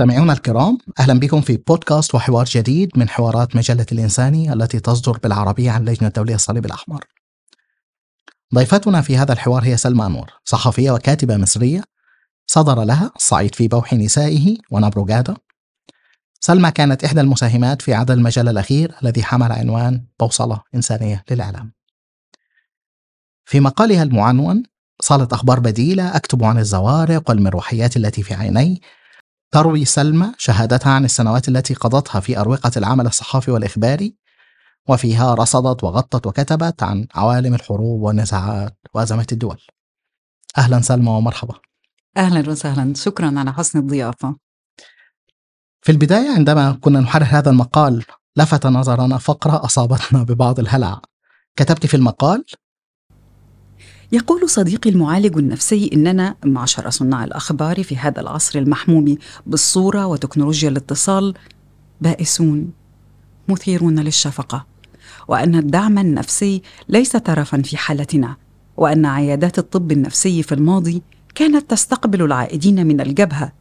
مستمعينا الكرام أهلا بكم في بودكاست وحوار جديد من حوارات مجلة الانساني التي تصدر بالعربية عن اللجنه الدولية الصليب الأحمر. ضيفتنا في هذا الحوار هي سلمى انور، صحفية وكاتبة مصرية صدر لها الصعيد في بوح نسائه ونبروغادا. سلمى كانت إحدى المساهمات في عدد المجلة الأخير الذي حمل عنوان بوصلة إنسانية للإعلام. في مقالها المعنون صالة أخبار بديلة أكتب عن الزوارق والمروحيات التي في عيني تروي سلمى شهادتها عن السنوات التي قضتها في أروقة العمل الصحافي والإخباري وفيها رصدت وغطت وكتبت عن عوالم الحروب والنزاعات وأزمات الدول. أهلا سلمى ومرحبا. أهلا وسهلا. شكرا على حسن الضيافة. في البداية عندما كنا نحرر هذا المقال لفت نظرنا فقرة أصابتنا ببعض الهلع. كتبت في المقال يقول صديقي المعالج النفسي إننا معشر صناع الأخبار في هذا العصر المحموم بالصورة وتكنولوجيا الاتصال بائسون مثيرون للشفقة وأن الدعم النفسي ليس ترفا في حالتنا وأن عيادات الطب النفسي في الماضي كانت تستقبل العائدين من الجبهة.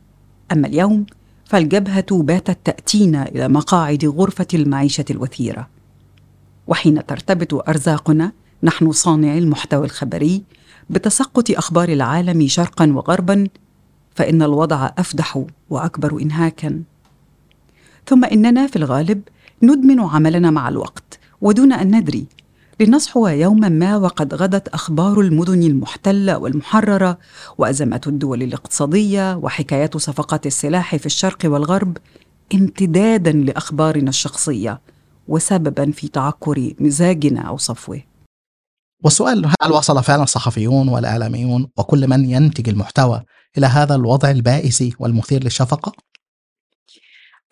أما اليوم فالجبهة باتت تأتينا إلى مقاعد غرفة المعيشة الوثيرة. وحين ترتبط أرزاقنا نحن صانعي المحتوى الخبري بتسقط أخبار العالم شرقا وغربا فإن الوضع أفدح وأكبر انهاكا. ثم إننا في الغالب ندمن عملنا مع الوقت ودون أن ندري لنصحو يوما ما وقد غدت أخبار المدن المحتلة والمحررة وأزمات الدول الاقتصادية وحكايات صفقات السلاح في الشرق والغرب امتدادا لأخبارنا الشخصية وسببا في تعكر مزاجنا أو صفوه. والسؤال هل وصل فعلا الصحفيون والإعلاميون وكل من ينتج المحتوى إلى هذا الوضع البائس والمثير للشفقة؟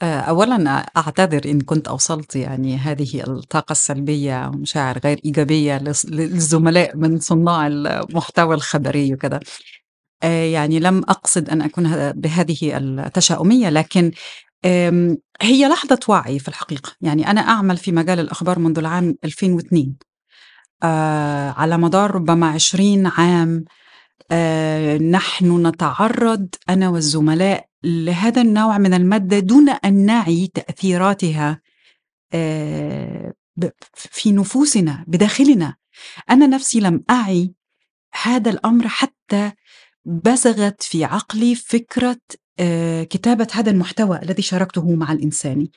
آه، أولا أعتذر إن كنت أوصلت يعني هذه الطاقة السلبية ومشاعر غير إيجابية للزملاء من صناع المحتوى الخبري وكذا. آه، يعني لم أقصد أن أكون بهذه التشاؤمية لكن هي لحظة وعي في الحقيقة. يعني أنا أعمل في مجال الأخبار منذ العام 2002 آه، على مدار ربما عشرين عام آه، نحن نتعرض أنا والزملاء لهذا النوع من المادة دون أن نعي تأثيراتها آه، في نفوسنا بداخلنا. أنا نفسي لم أعي هذا الأمر حتى بزغت في عقلي فكرة كتابة هذا المحتوى الذي شاركته مع الإنساني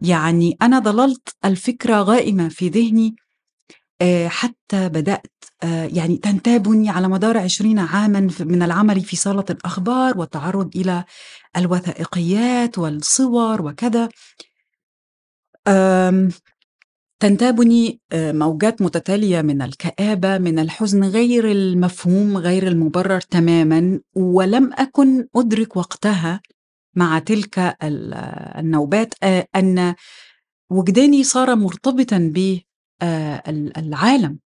يعني أنا ظللت الفكرة غائمة في ذهني حتى بدأت يعني تنتابني على مدار عشرين عاما من العمل في صالة الأخبار والتعرض إلى الوثائقيات والصور وكذا. تنتابني موجات متتالية من الكآبة من الحزن غير المفهوم غير المبرر تماما ولم أكن أدرك وقتها مع تلك النوبات أن وجداني صار مرتبطا آه، العالم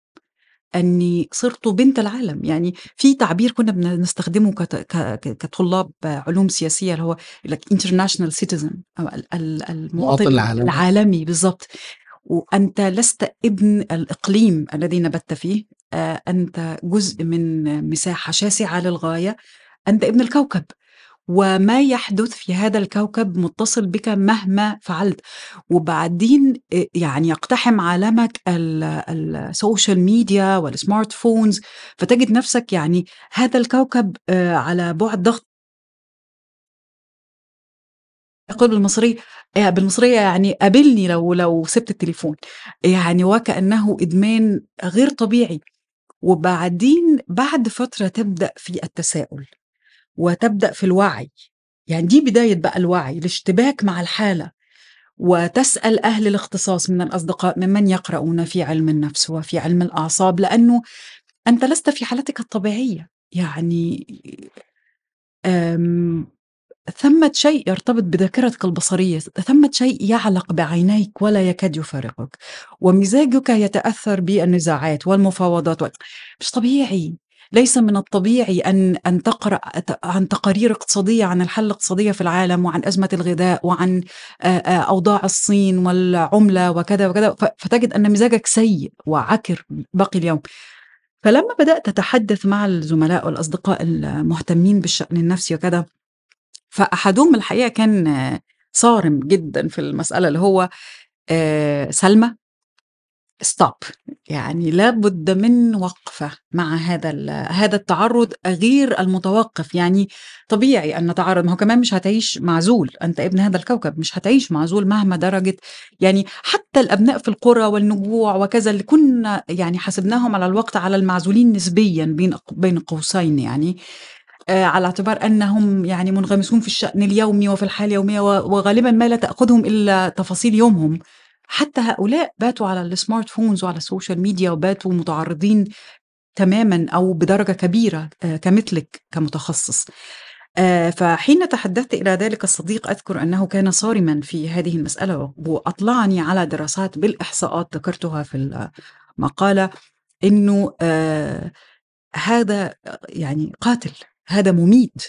إني صرت بنت العالم. يعني في تعبير كنا بنستخدمه كطلاب علوم سياسية اللي هو international citizen المواطن العالمي, العالمي بالضبط. وأنت لست ابن الإقليم الذي نبت فيه آه، أنت جزء من مساحة شاسعة للغاية. أنت ابن الكوكب. وما يحدث في هذا الكوكب متصل بك مهما فعلت. وبعدين يعني يقتحم عالمك ال social media وال smartphones فتجد نفسك يعني هذا الكوكب على بعد ضغطة. يقول بالمصري بالمصرية يعني قابلني لو لو سبت التليفون. يعني وكأنه إدمان غير طبيعي. وبعدين بعد فترة تبدأ في التساؤل. وتبدأ في الوعي. يعني دي بداية بقى الوعي الاشتباك مع الحالة. وتسأل أهل الاختصاص من الأصدقاء ممن يقرؤون في علم النفس وفي علم الأعصاب لأنه أنت لست في حالتك الطبيعية. يعني ثمة شيء يرتبط بذاكرتك البصرية ثمة شيء يعلق بعينيك ولا يكاد يفارقك. ومزاجك يتأثر بالنزاعات والمفاوضات مش طبيعي. ليس من الطبيعي أن أن تقرأ عن تقارير اقتصادية عن الحالة الاقتصادية في العالم وعن أزمة الغذاء وعن أوضاع الصين والعملة وكذا وكذا. فتجد أن مزاجك سيء وعكر باقي اليوم. فلما بدأت أتحدث مع الزملاء والأصدقاء المهتمين بالشأن النفسي وكذا فأحدهم الحقيقة كان صارم جدًا في المسألة اللي هو سلمى. Stop. يعني لابد من وقفة مع هذا هذا التعرُّض غير المتوقّف، يعني طبيعي أن نتعرّض ما هو كمان مش هتعيش معزول، أنت ابن هذا الكوكب، مش هتعيش معزول مهما درجة. يعني حتى الأبناء في القرى والنجوع وكذا اللي كنا يعني حسبناهم على الوقت على المعزولين نسبيًا بين بين قوسين يعني، آآ على اعتبار أنهم يعني منغمسون في الشأن اليومي وفي الحياة اليومية و وغالبًا ما لا تأخذهم إلا تفاصيل يومهم. حتى هؤلاء باتوا على ال smartphones وعلى ال social media وباتوا متعرضين تماما أو بدرجة كبيرة آه، كمثلك كمتخصص. آه، فحين تحدثت إلى ذلك الصديق أذكر أنه كان صارما في هذه المسألة وأطلعني على دراسات بالإحصاءات ذكرتها في المقالة إنه آه، هذا يعني قاتل هذا مميت.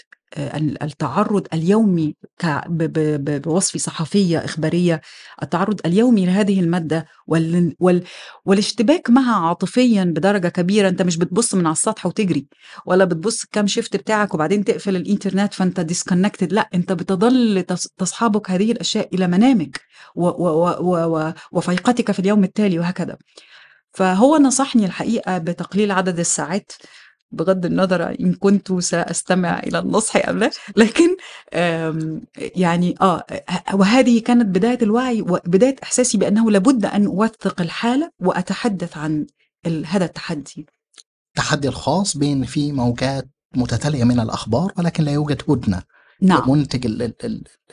التعرُّض اليومي ك ب ب بوصف صحفية إخبارية، التعرُّض اليومي لهذه المادة وال وال والاشتباك معها عاطفيًا بدرجة كبيرة، أنت مش بتبُص من على السطح وتجري، ولا بتبُص كام شيفت بتاعك وبعدين تقفل الإنترنت فأنت disconnected لأ، أنت بتظل تص تصحبك هذه الأشياء إلى منامك وفيقتك في اليوم التالي وهكذا. فهو نصحني الحقيقة بتقليل عدد الساعات بغض النظر إن كنت سأستمع إلى النصح أم لا لكن يعني آه وهذه كانت بداية الوعي وبداية إحساسي بأنه لابد أن أوثق الحالة وأتحدث عن هذا التحدي. التحدي الخاص بين في موجات متتالية من الأخبار ولكن لا يوجد هدنة نعم. منتج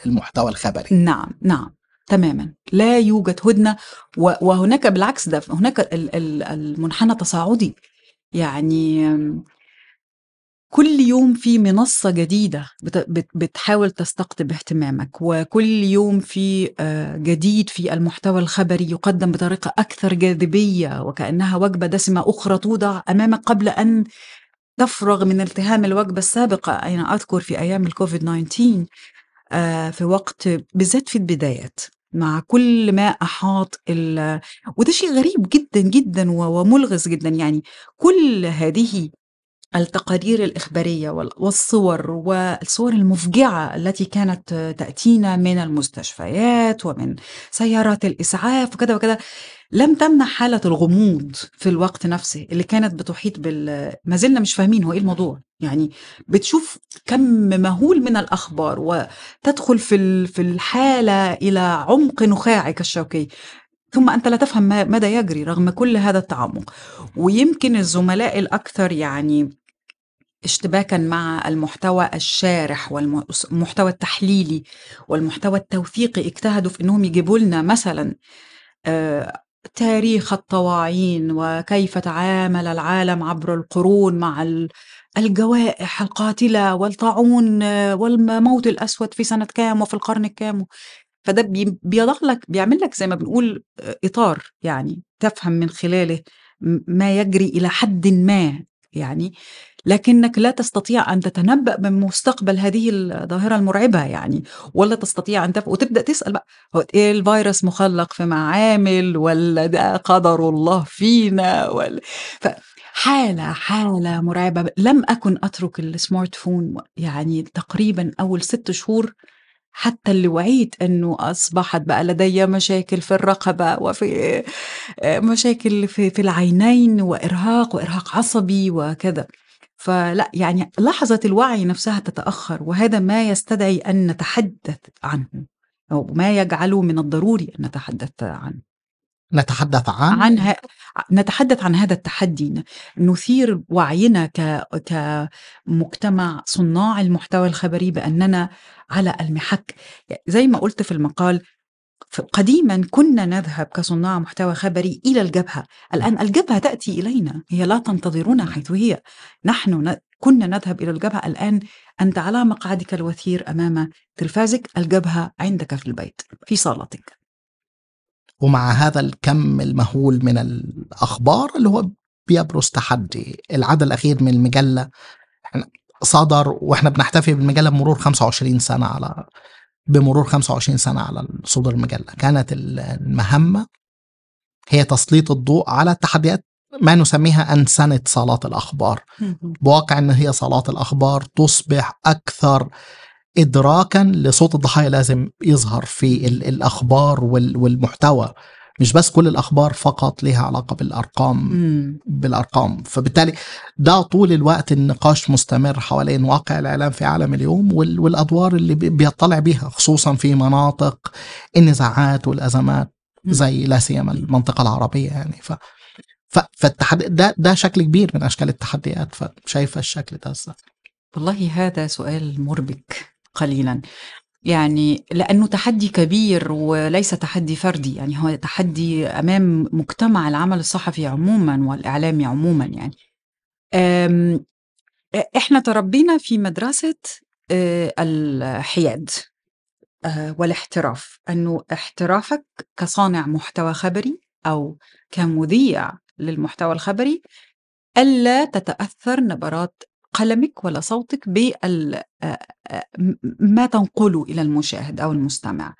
المحتوى الخبري. نعم نعم تماما. لا يوجد هدنة وهناك بالعكس ده هناك المنحنى تصاعدي يعني كل يوم في منصة جديدة بتحاول تستقطب اهتمامك وكل يوم في آه، جديد في المحتوى الخبري يقدم بطريقة أكثر جاذبية وكأنها وجبة دسمة أخرى توضع أمامك قبل أن تفرغ من التهام الوجبة السابقة. أنا أذكر في أيام الكوفيد 19 آه، في وقت بالذات في البدايات. مع كل ما أحاط ال وده شيء غريب جدًا، جدًا وملغز جدًا، يعني كل هذه التقارير الإخبارية والصور والصور المفجعة التي كانت تأتينا من المستشفيات ومن سيارات الإسعاف وكذا وكذا لم تمنع حالة الغموض في الوقت نفسه اللي كانت بتحيط بال ما زلنا مش فاهمين هو إيه الموضوع. يعني بتشوف كم مهول من الأخبار وتدخل في في الحالة إلى عمق نخاعك الشوكي. ثم أنت لا تفهم ماذا يجري رغم كل هذا التعمق. ويمكن الزملاء الأكثر يعني اشتباكا مع المحتوى الشارح والمحتوى التحليلي والمحتوى التوثيقي اجتهدوا في إنهم يجيبوا لنا مثلا آه، تاريخ الطواعين وكيف تعامل العالم عبر القرون مع الجوائح القاتلة والطاعون آه، والموت الأسود في سنة كام وفي القرن الكام. فده بيضع لك بيعمل لك زي ما بنقول آه، إطار يعني تفهم من خلاله ما يجري إلى حد ما يعني. لكنك لا تستطيع أن تتنبأ بمستقبل هذه الظاهرة المرعبة يعني ولا تستطيع أن تف... وتبدأ تسأل بقى هو إيه الفيروس مخلق في معامل ولا ده قدر الله فينا ولا ف... حالة حالة مرعبة. لم أكن أترك السمارت فون يعني تقريبا أول ست شهور حتى اللي وعيت أنه أصبحت بقى لدي مشاكل في الرقبة وفي مشاكل في, في العينين وإرهاق وإرهاق عصبي وكذا. فلا يعني لحظة الوعي نفسها تتأخر وهذا ما يستدعي أن نتحدث عنه أو ما يجعله من الضروري أن نتحدث عنه. نتحدث عن؟ عن ه... نتحدث عن هذا التحدي. نثير وعينا ك... كمجتمع صناع المحتوى الخبري بأننا على المحك. زي ما قلت في المقال قديما كنا نذهب كصناع محتوى خبري إلى الجبهة. الآن الجبهة تأتي إلينا. هي لا تنتظرنا حيث هي. نحن ن... كنا نذهب إلى الجبهة. الآن أنت على مقعدك الوثير أمام تلفازك. الجبهة عندك في البيت في صالتك. ومع هذا الكم المهول من الأخبار اللي هو بيبرز تحدي. العدد الأخير من المجلة صدر وإحنا بنحتفي بالمجلة بمرور 25 سنة على بمرور 25 سنة على صدور المجلة. كانت المهمة هي تسليط الضوء على التحديات ما نسميها أنسنة صالات الأخبار. بواقع أن هي صالات الأخبار تصبح أكثر ادراكا لصوت الضحايا لازم يظهر في ال- الأخبار وال- والمحتوى. مش بس كل الأخبار فقط لها علاقة بالأرقام مم. بالأرقام. فبالتالي ده طول الوقت النقاش مستمر حوالين واقع الإعلام في عالم اليوم وال- والأدوار اللي بي- بيطلع بيها خصوصا في مناطق النزاعات والأزمات. زي لا سيما المنطقة العربية يعني. ف ف- فالتحدي ده ده شكل كبير من أشكال التحديات. فشايفه الشكل ده إزاي؟ والله هذا سؤال مربك قليلا. يعني لأنه تحدي كبير وليس تحدي فردي يعني هو تحدي أمام مجتمع العمل الصحفي عموما والإعلامي عموما يعني. إحنا تربينا في مدرسة آه، الحياد آه، والاحتراف. أنه احترافك كصانع محتوى خبري أو كمذيع للمحتوى الخبري ألا تتأثر نبرات قلمك ولا صوتك بال آه، آه، تنقله إلى المشاهد أو المستمع.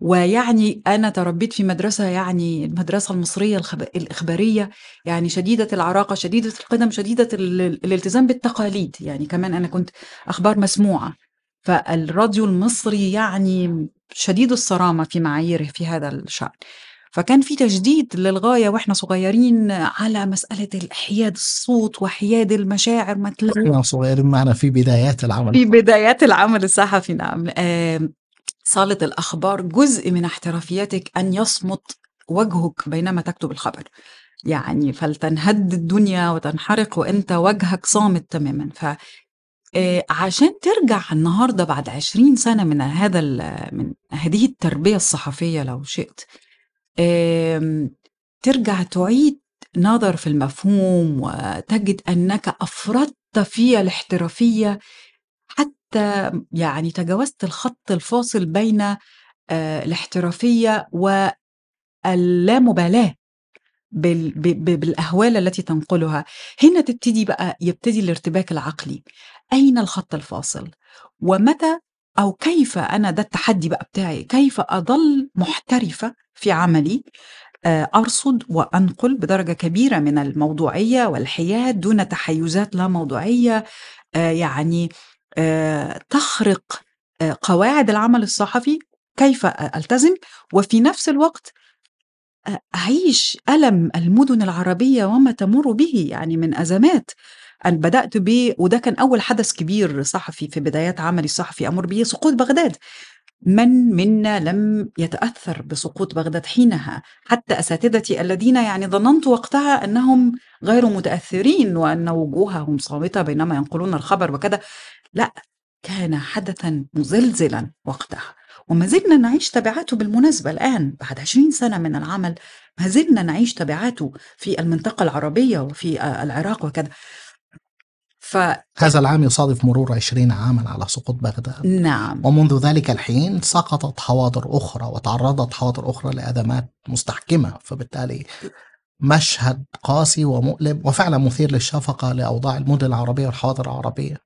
ويعني أنا تربيت في مدرسة يعني المدرسة المصرية. الإخبارية يعني شديدة العراقة شديدة القدم شديدة ال... الالتزام بالتقاليد. يعني كمان أنا كنت أخبار مسموعة. فالراديو المصري يعني شديد الصرامة في معاييره في هذا الشأن. فكان في تجديد للغاية وإحنا صغيرين على مسألة الحياد الصوت وحياد المشاعر ما إحنا صغيرين معنا في بدايات العمل. في بدايات العمل الصحفي نعم. صالة الأخبار جزء من احترافيتك أن يصمت وجهك بينما تكتب الخبر. يعني فلتنهد الدنيا وتنحرق وأنت وجهك صامت تماما. ف آه، عشان ترجع النهارده بعد 20 سنة من هذا من هذه التربية الصحفية لو شئت ترجع تعيد نظر في المفهوم وتجد أنك أفردت في الاحترافية حتى يعني تجاوزت الخط الفاصل بين آه، الاحترافية واللامبالاة بال- ب- ب- بالأهوال التي تنقلها. هنا تبتدي بقى يبتدي الارتباك العقلي. أين الخط الفاصل؟ ومتى أو كيف أنا ده التحدي بقى بتاعي؟ كيف أظل محترفة في عملي؟ آه، أرصد وأنقل بدرجة كبيرة من الموضوعية والحياد دون تحيزات لا موضوعية. آه، يعني آه، تخرق قواعد العمل الصحفي كيف ألتزم؟ وفي نفس الوقت أعيش ألم المدن العربية وما تمر به يعني من أزمات. أن بدأت ب وده كان أول حدث كبير صحفي في بدايات عملي الصحفي أمر به سقوط بغداد. من منا لم يتأثر بسقوط بغداد حينها؟ حتى أساتذتي الذين يعني ظننت وقتها أنهم غير متأثرين وأن وجوههم صامتة بينما ينقلون الخبر وكذا. لا كان حدثا مزلزلا وقتها. وما زلنا نعيش تبعاته بالمناسبة الآن بعد 20 سنة من العمل. ما زلنا نعيش تبعاته في المنطقة العربية وفي آه، العراق وكذا. هذا العام يصادف مرور 20 عاما على سقوط بغداد. فنعم ومنذ ذلك الحين سقطت حواضر أخرى وتعرضت حواضر أخرى لأزمات مستحكمة فبالتالي مشهد قاسي ومؤلم وفعلا مثير للشفقة لأوضاع المدن العربية والحواضر العربية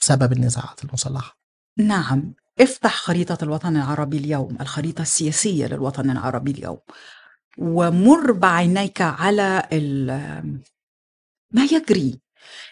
بسبب النزاعات المسلحة. نعم. افتح خريطة الوطن العربي اليوم الخريطة السياسية للوطن العربي اليوم ومر بعينيك على ال- ما يجري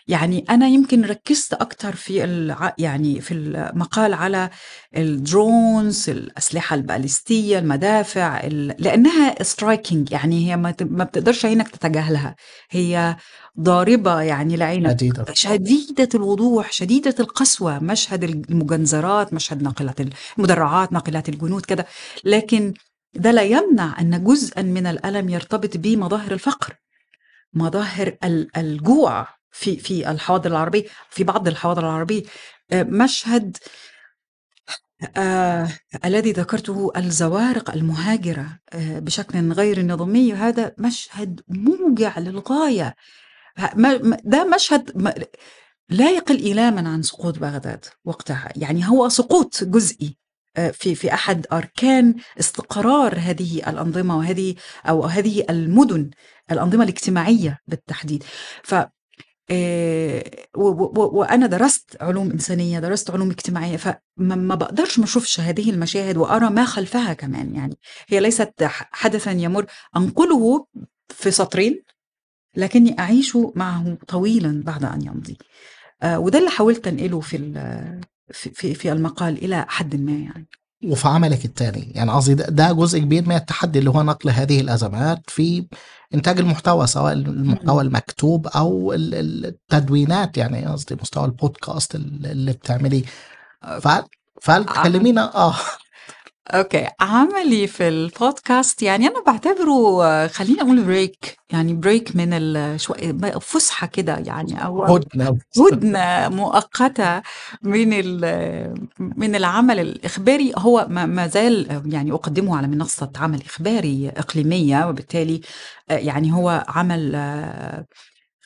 يعني أنا يمكن ركزت أكتر في الع... يعني في المقال على ال drones الأسلحة الباليستية المدافع ال... لأنها striking يعني هي ما, ت... ما بتقدرش عينك تتجاهلها. هي ضاربة يعني لعينك. شديدة. شديدة الوضوح شديدة القسوة مشهد المجنزرات مشهد ناقلات المدرعات ناقلات الجنود كده. لكن ده لا يمنع أن جزءا من الألم يرتبط بمظاهر الفقر مظاهر ال- الجوع. في في الحواضر العربية في بعض الحواضر العربية. آه، مشهد آه الذي ذكرته الزوارق المهاجرة آه بشكل غير نظامي هذا مشهد موجع للغاية. ده مشهد لا يقل إيلاما عن سقوط بغداد وقتها. يعني هو سقوط جزئي آه، في في أحد أركان استقرار هذه الأنظمة وهذه أو هذه المدن الأنظمة الاجتماعية بالتحديد. ف وأنا درست علوم إنسانية درست علوم اجتماعية فما ما بقدرش ما أشوفش هذه المشاهد وأرى ما خلفها كمان يعني هي ليست حدثا يمر أنقله في سطرين لكني أعيش معه طويلا بعد أن يمضي آه، وده اللي حاولت أنقله في في في المقال إلى حدٍ ما يعني. وفي عملك التاني يعني قصدي ده- ده جزء كبير من التحدي اللي هو نقل هذه الأزمات في إنتاج المحتوى سواء المحتوى المكتوب أو ال- ال- التدوينات. يعني قصدي مستوى البودكاست اللي بتعملي فهل فهل تكلمينا آه. أوكي، عملي في البودكاست يعني أنا باعتبره آه، خلّيني أقول break يعني break من ال شوية ب فُسحة كده يعني أو هدنة هدنة مؤقتة من ال من العمل الإخباري. هو ما ما زال يعني أقدمه على منصة عمل إخباري إقليمية وبالتالي آه، يعني هو عمل آه،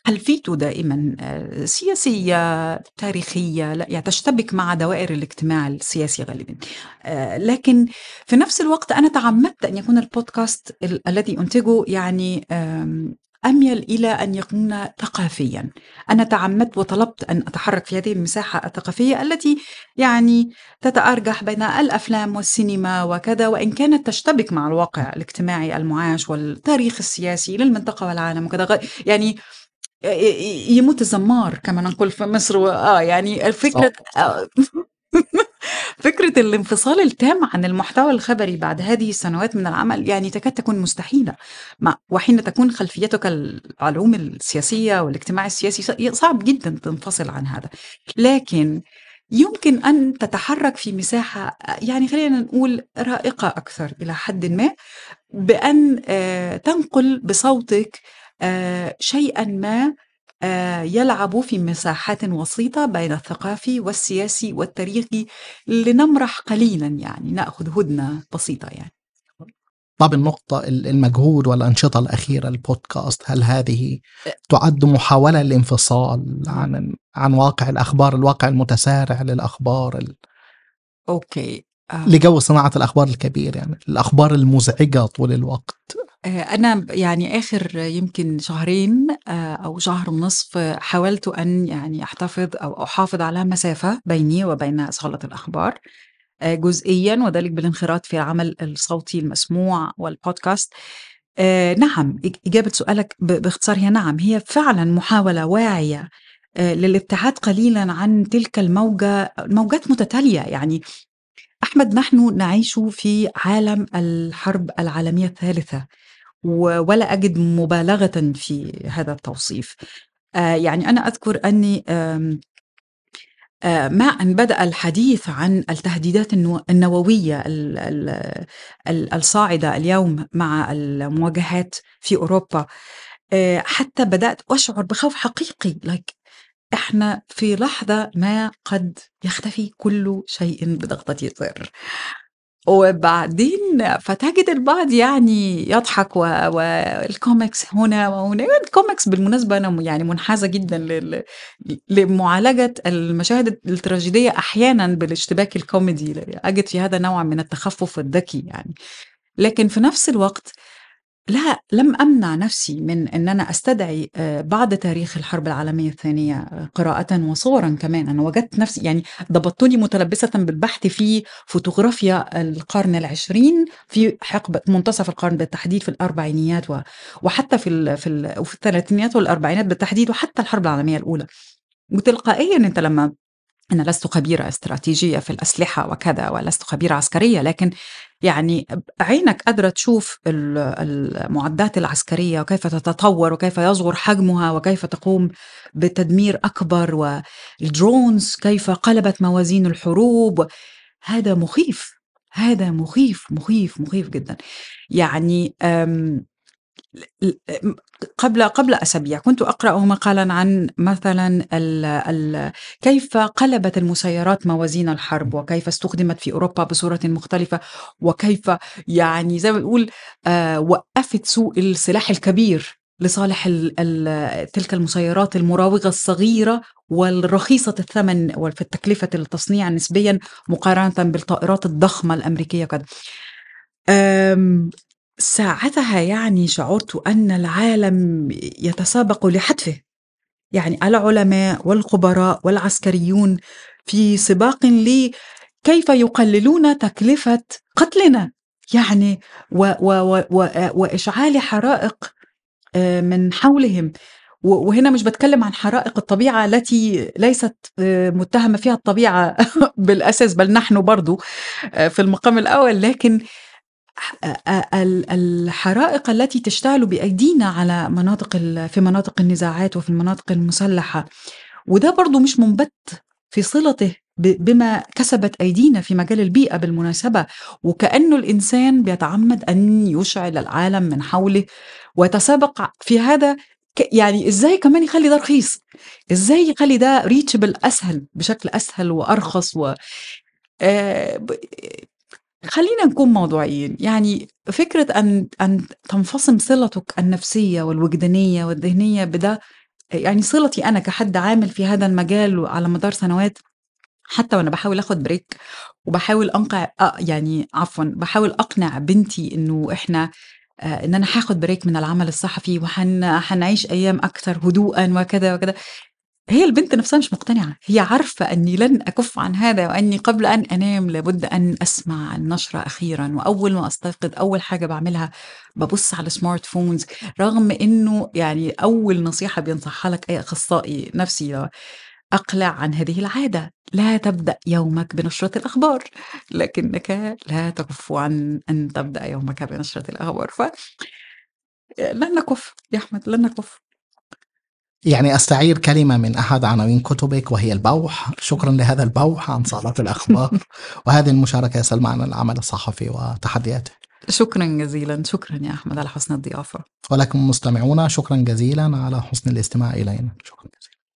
خلفيته دائما آه، سياسية تاريخية؟ لا يعني تشتبك مع دوائر الاجتماع السياسي غالبا. آه، لكن في نفس الوقت أنا تعمدت أن يكون البودكاست ال- الذي أنتجه يعني أميل إلى أن يكون ثقافيا. أنا تعمدت وطلبت أن أتحرك في هذه المساحة الثقافية التي يعني تتأرجح بين الأفلام والسينما وكذا وإن كانت تشتبك مع الواقع الاجتماعي المعاش والتاريخ السياسي للمنطقة والعالم وكذا. يعني يموت الزمار كما نقول في مصر و- آه يعني الفكرة آه فكرة الانفصال التام عن المحتوى الخبري بعد هذه السنوات من العمل يعني تكاد تكون مستحيلة. مع وحين تكون خلفيتك العلوم السياسية والاجتماع السياسي صعب جدا تنفصل عن هذا. لكن يمكن أن تتحرك في مساحة يعني خلينا نقول رائقة أكثر إلى حد ما بأن آه، تنقل بصوتك شيئا ما آه، يلعب في مساحات وسيطة بين الثقافي والسياسي والتاريخي لنمرح قليلا يعني نأخذ هدنة بسيطة يعني. طب النقطة ال- المجهود والأنشطة الأخيرة البودكاست هل هذه تعد محاولة للانفصال عن عن واقع الأخبار الواقع المتسارع للأخبار ال- أوكي آه، لجو صناعة الأخبار الكبير يعني الأخبار المزعجة طول الوقت؟ آه، أنا يعني آخر يمكن شهرين آه، أو شهر ونصف حاولت أن يعني أحتفظ أو أحافظ على مسافة بيني وبين صالة الأخبار آه، جزئيا وذلك بالانخراط في العمل الصوتي المسموع والبودكاست. نعم إج- إجابة سؤالك باختصار هي نعم هي فعلا محاولة واعية للابتعاد قليلا عن تلك الموجة موجات متتالية. يعني أحمد نحن نعيش في عالم الحرب العالمية الثالثة. ولا أجد مبالغة في هذا التوصيف. آه، يعني أنا أذكر أني آم، آه، ما أن بدأ الحديث عن التهديدات النو- النووية ال- ال- ال- الصاعدة اليوم مع المواجهات في أوروبا. آه، حتى بدأت أشعر بخوف حقيقي like إحنا في لحظة ما قد يختفي كل شيء بضغطة زر وبعدين فتجد البعض يعني يضحك و... والكوميكس هنا وهنا الكوميكس بالمناسبة أنا يعني منحازة جدا. لمعالجة المشاهد التراجيدية أحيانا بالاشتباك الكوميدي أجد في هذا نوع من التخفف الذكي يعني لكن في نفس الوقت لا لم أمنع نفسي من أن أنا أستدعي آه، بعد تاريخ الحرب العالمية الثانية آه، قراءة وصورا كمان. أنا وجدت نفسي يعني ضبطتني متلبسة بالبحث في فوتوغرافيا القرن العشرين في حقبة منتصف القرن بالتحديد في الأربعينيات و- وحتى في في وفي الثلاثينيات والأربعينات بالتحديد وحتى الحرب العالمية الأولى. وتلقائيا أنت لما أنا لست خبيرة استراتيجية في الأسلحة وكذا ولست خبيرة عسكرية لكن يعني عينك قادرة تشوف ال- المعدات العسكرية وكيف تتطور وكيف يصغر حجمها وكيف تقوم بتدمير أكبر والدرونز كيف قلبت موازين الحروب. هذا مخيف هذا مخيف مخيف مخيف جدا. يعني ل- قبل قبل أسابيع كنت أقرأ مقالا عن مثلا ال ال كيف قلبت المسيرات موازين الحرب وكيف استخدمت في أوروبا بصورة مختلفة وكيف يعني زي ما بنقول آه وقفت سوق السلاح الكبير لصالح ال ال تلك المسيرات المراوغة الصغيرة والرخيصة الثمن وفي التكلفة التصنيع نسبيا مقارنة بالطائرات الضخمة الأمريكية كذا آمم، ساعتها يعني شعرت أن العالم يتسابق لحتفه، يعني العلماء والخبراء والعسكريون في سباق لكيف يقللون تكلفة قتلنا، يعني و و و و وإشعال حرائق آآ، من حولهم، وهنا مش بتكلم عن حرائق الطبيعة التي ليست آه، متهمة فيها الطبيعة بالأساس بل نحن برضو آه، في المقام الأول. لكن الحرائق التي تشتعل بأيدينا على مناطق في مناطق النزاعات وفي المناطق المسلحة. وده برضو مش منبت في صلته بما كسبت أيدينا في مجال البيئة بالمناسبة. وكأنه الإنسان بيتعمد أن يشعل العالم من حوله ويتسابق في هذا يعني إزاي كمان يخلي ده رخيص؟ إزاي يخلي ده ريتشبل أسهل بشكل أسهل وأرخص و آه خلينا نكون موضوعيين. يعني فكرة أن أن تنفصم صلتك النفسية والوجدانية والذهنية بده يعني صلتي أنا كحد عامل في هذا المجال على مدار سنوات حتى وأنا بحاول أخد بريك وبحاول أنقع يعني عفوا بحاول أقنع بنتي إنه إحنا آه، إن أنا هاخد break من العمل الصحفي وحنعيش أيام أكثر هدوءا وكذا وكذا. هي البنت نفسها مش مقتنعة. هي عارفة أني لن أكف عن هذا وأني قبل أن أنام لابد أن أسمع النشرة أخيرا. وأول ما أستيقظ أول حاجة بعملها ببص على smart phones رغم أنه يعني أول نصيحة بينصحها لك أي أخصائي نفسي أقلع عن هذه العادة. لا تبدأ يومك بنشرة الأخبار. لكنك لا تكف عن أن تبدأ يومك بنشرة الأخبار. ف لن نكف يا أحمد لن نكف. يعني أستعير كلمة من أحد عناوين كتبك وهي البوح. شكرا لهذا البوح عن صالات الأخبار. وهذه المشاركة يا سلمى عن العمل الصحفي وتحدياته. شكرا جزيلا. شكرا يا أحمد على حسن الضيافة. ولكم مستمعونا شكرا جزيلا على حسن الاستماع إلينا. شكرا. جزيلا